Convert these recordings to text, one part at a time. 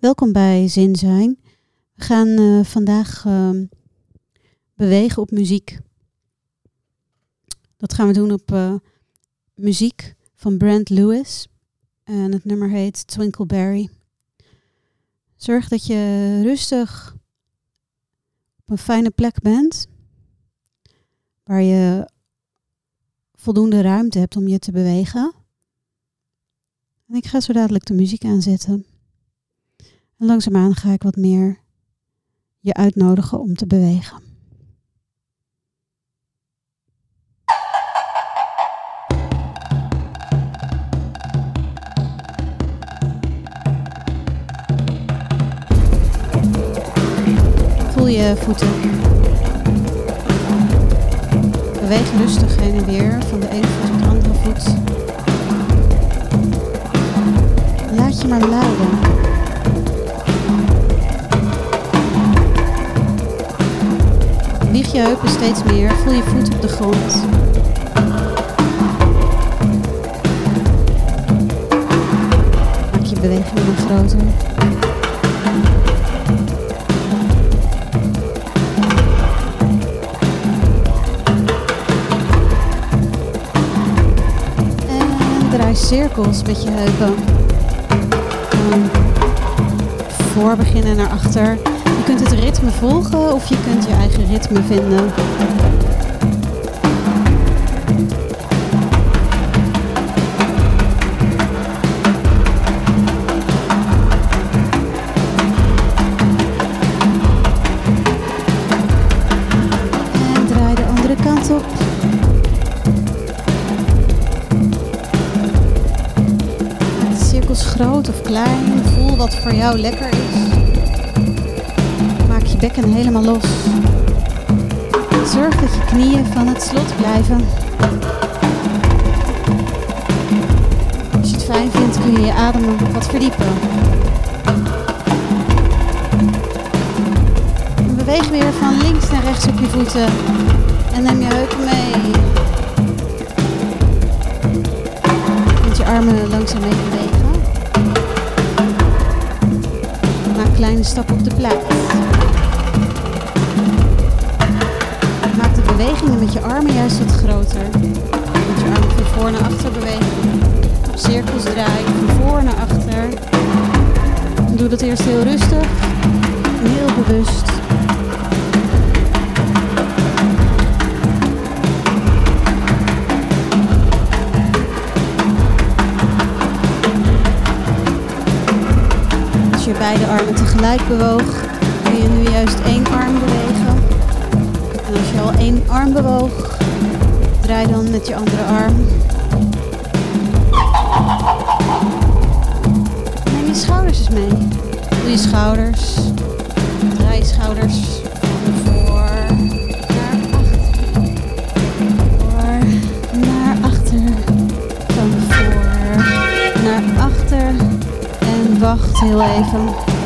Welkom bij Zin Zijn. We gaan uh, vandaag uh, bewegen op muziek. Dat gaan we doen op uh, muziek van Brent Lewis. En het nummer heet Twinkleberry. Zorg dat je rustig op een fijne plek bent. Waar je voldoende ruimte hebt om je te bewegen. En ik ga zo dadelijk de muziek aanzetten. En langzaamaan ga ik wat meer je uitnodigen om te bewegen. Voel je voeten. Beweeg rustig heen en weer van de ene voet tot de andere voet. Laat je maar leiden. Je heupen steeds meer, voel je voet op de grond. Maak je beweging maar groter. En draai cirkels met je heupen. Voor beginnen naar achter. Je kunt het ritme volgen of je kunt je eigen ritme vinden. En draai de andere kant op. Cirkels groot of klein. Voel wat voor jou lekker is bekken helemaal los. Zorg dat je knieën van het slot blijven. Als je het fijn vindt kun je je adem wat verdiepen. En beweeg weer van links naar rechts op je voeten. En neem je heupen mee. Met je armen langzaam mee bewegen. Maak kleine stappen op de plaats. Bewegingen met je armen juist wat groter. Je armen van voor naar achter bewegen. Cirkels draaien van voor naar achter. Doe dat eerst heel rustig heel bewust. Als je beide armen tegelijk bewoog, kun je nu juist één arm bewegen. Één arm bewoog, draai dan met je andere arm. Neem je schouders eens mee. Doe je schouders. Draai je schouders voor naar achter. Naar achter. Van voor naar achter. En wacht heel even.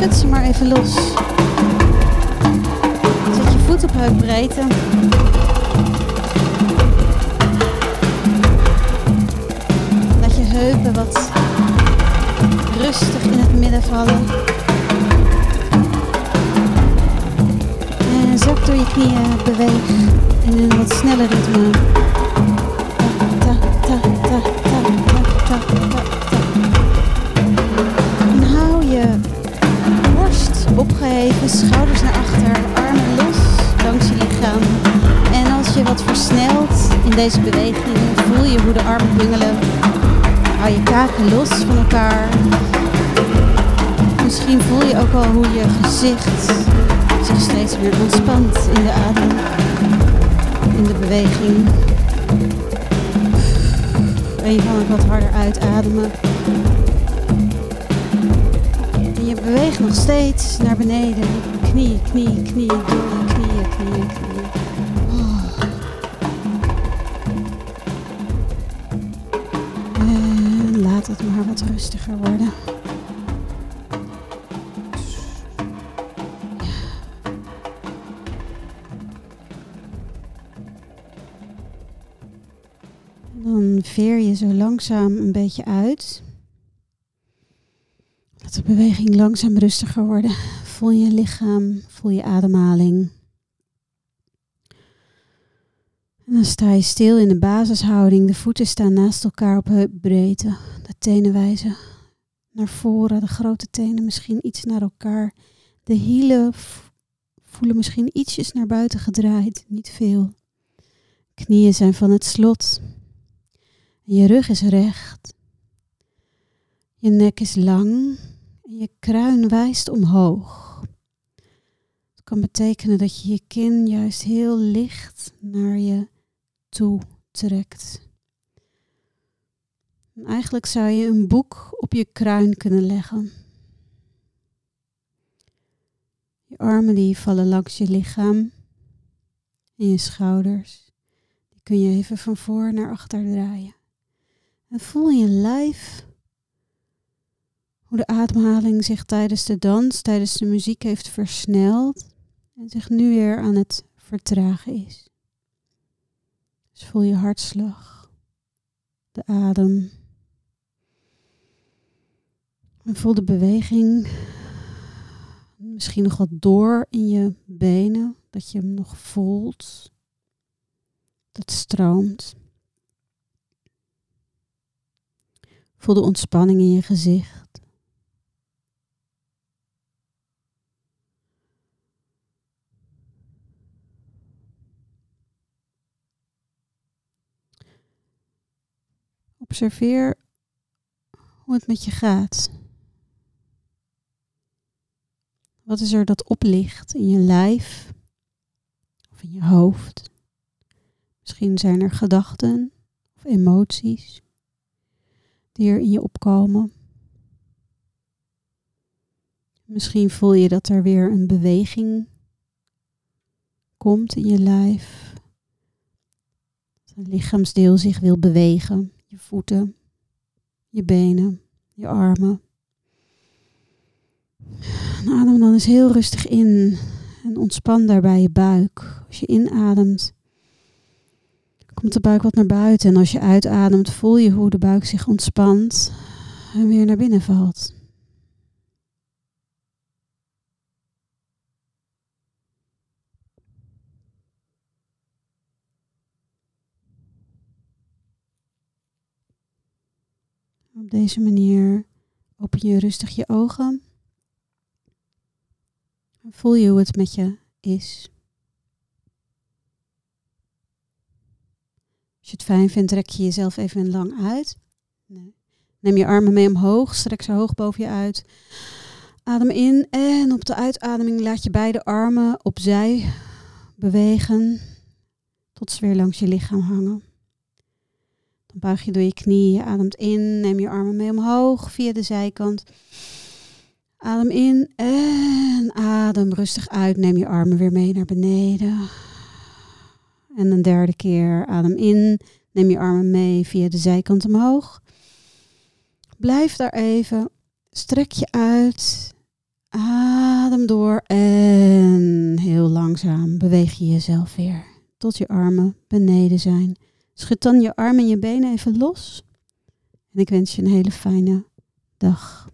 Schud ze maar even los. Zet je voet op heupbreedte. Laat je heupen wat rustig in het midden vallen. En zak door je knieën, beweeg in een wat sneller ritme. Schouders naar achter, armen los langs je lichaam. En als je wat versnelt in deze beweging, voel je hoe de armen bungelen. Hou je kaken los van elkaar. Misschien voel je ook al hoe je gezicht zich steeds meer ontspant in de adem, in de beweging. En je kan ook wat harder uitademen. En je beweegt nog steeds naar beneden knie, knie, knie, knie, knieën, knieën. Oh. Eh, en laat het maar wat rustiger worden. Dan veer je zo langzaam een beetje uit. Laat de beweging langzaam rustiger worden. Voel je lichaam, voel je ademhaling. En dan sta je stil in de basishouding. De voeten staan naast elkaar op heupbreedte. De tenen wijzen naar voren, de grote tenen misschien iets naar elkaar. De hielen voelen misschien ietsjes naar buiten gedraaid, niet veel. Knieën zijn van het slot. Je rug is recht. Je nek is lang en je kruin wijst omhoog. Kan betekenen dat je je kin juist heel licht naar je toe trekt. En eigenlijk zou je een boek op je kruin kunnen leggen. Je armen die vallen langs je lichaam en je schouders. Die kun je even van voor naar achter draaien. En voel je lijf hoe de ademhaling zich tijdens de dans, tijdens de muziek heeft versneld en zich nu weer aan het vertragen is. Dus voel je hartslag, de adem. En voel de beweging misschien nog wat door in je benen, dat je hem nog voelt. Dat stroomt. Voel de ontspanning in je gezicht. Observeer hoe het met je gaat. Wat is er dat oplicht in je lijf of in je hoofd? Misschien zijn er gedachten of emoties die er in je opkomen. Misschien voel je dat er weer een beweging komt in je lijf. Dat een lichaamsdeel zich wil bewegen. Je voeten, je benen, je armen. adem dan eens heel rustig in en ontspan daarbij je buik. Als je inademt, komt de buik wat naar buiten. En als je uitademt, voel je hoe de buik zich ontspant en weer naar binnen valt. Op deze manier open je rustig je ogen. En voel je hoe het met je is. Als je het fijn vindt, trek je jezelf even lang uit. Nee. Neem je armen mee omhoog, strek ze hoog boven je uit. Adem in en op de uitademing laat je beide armen opzij bewegen tot ze weer langs je lichaam hangen. Dan buig je door je knieën, ademt in, neem je armen mee omhoog via de zijkant. Adem in en adem rustig uit, neem je armen weer mee naar beneden. En een derde keer adem in. Neem je armen mee via de zijkant omhoog. Blijf daar even. Strek je uit. Adem door. En heel langzaam beweeg je jezelf weer. Tot je armen beneden zijn. Schud dan je armen en je benen even los. En ik wens je een hele fijne dag.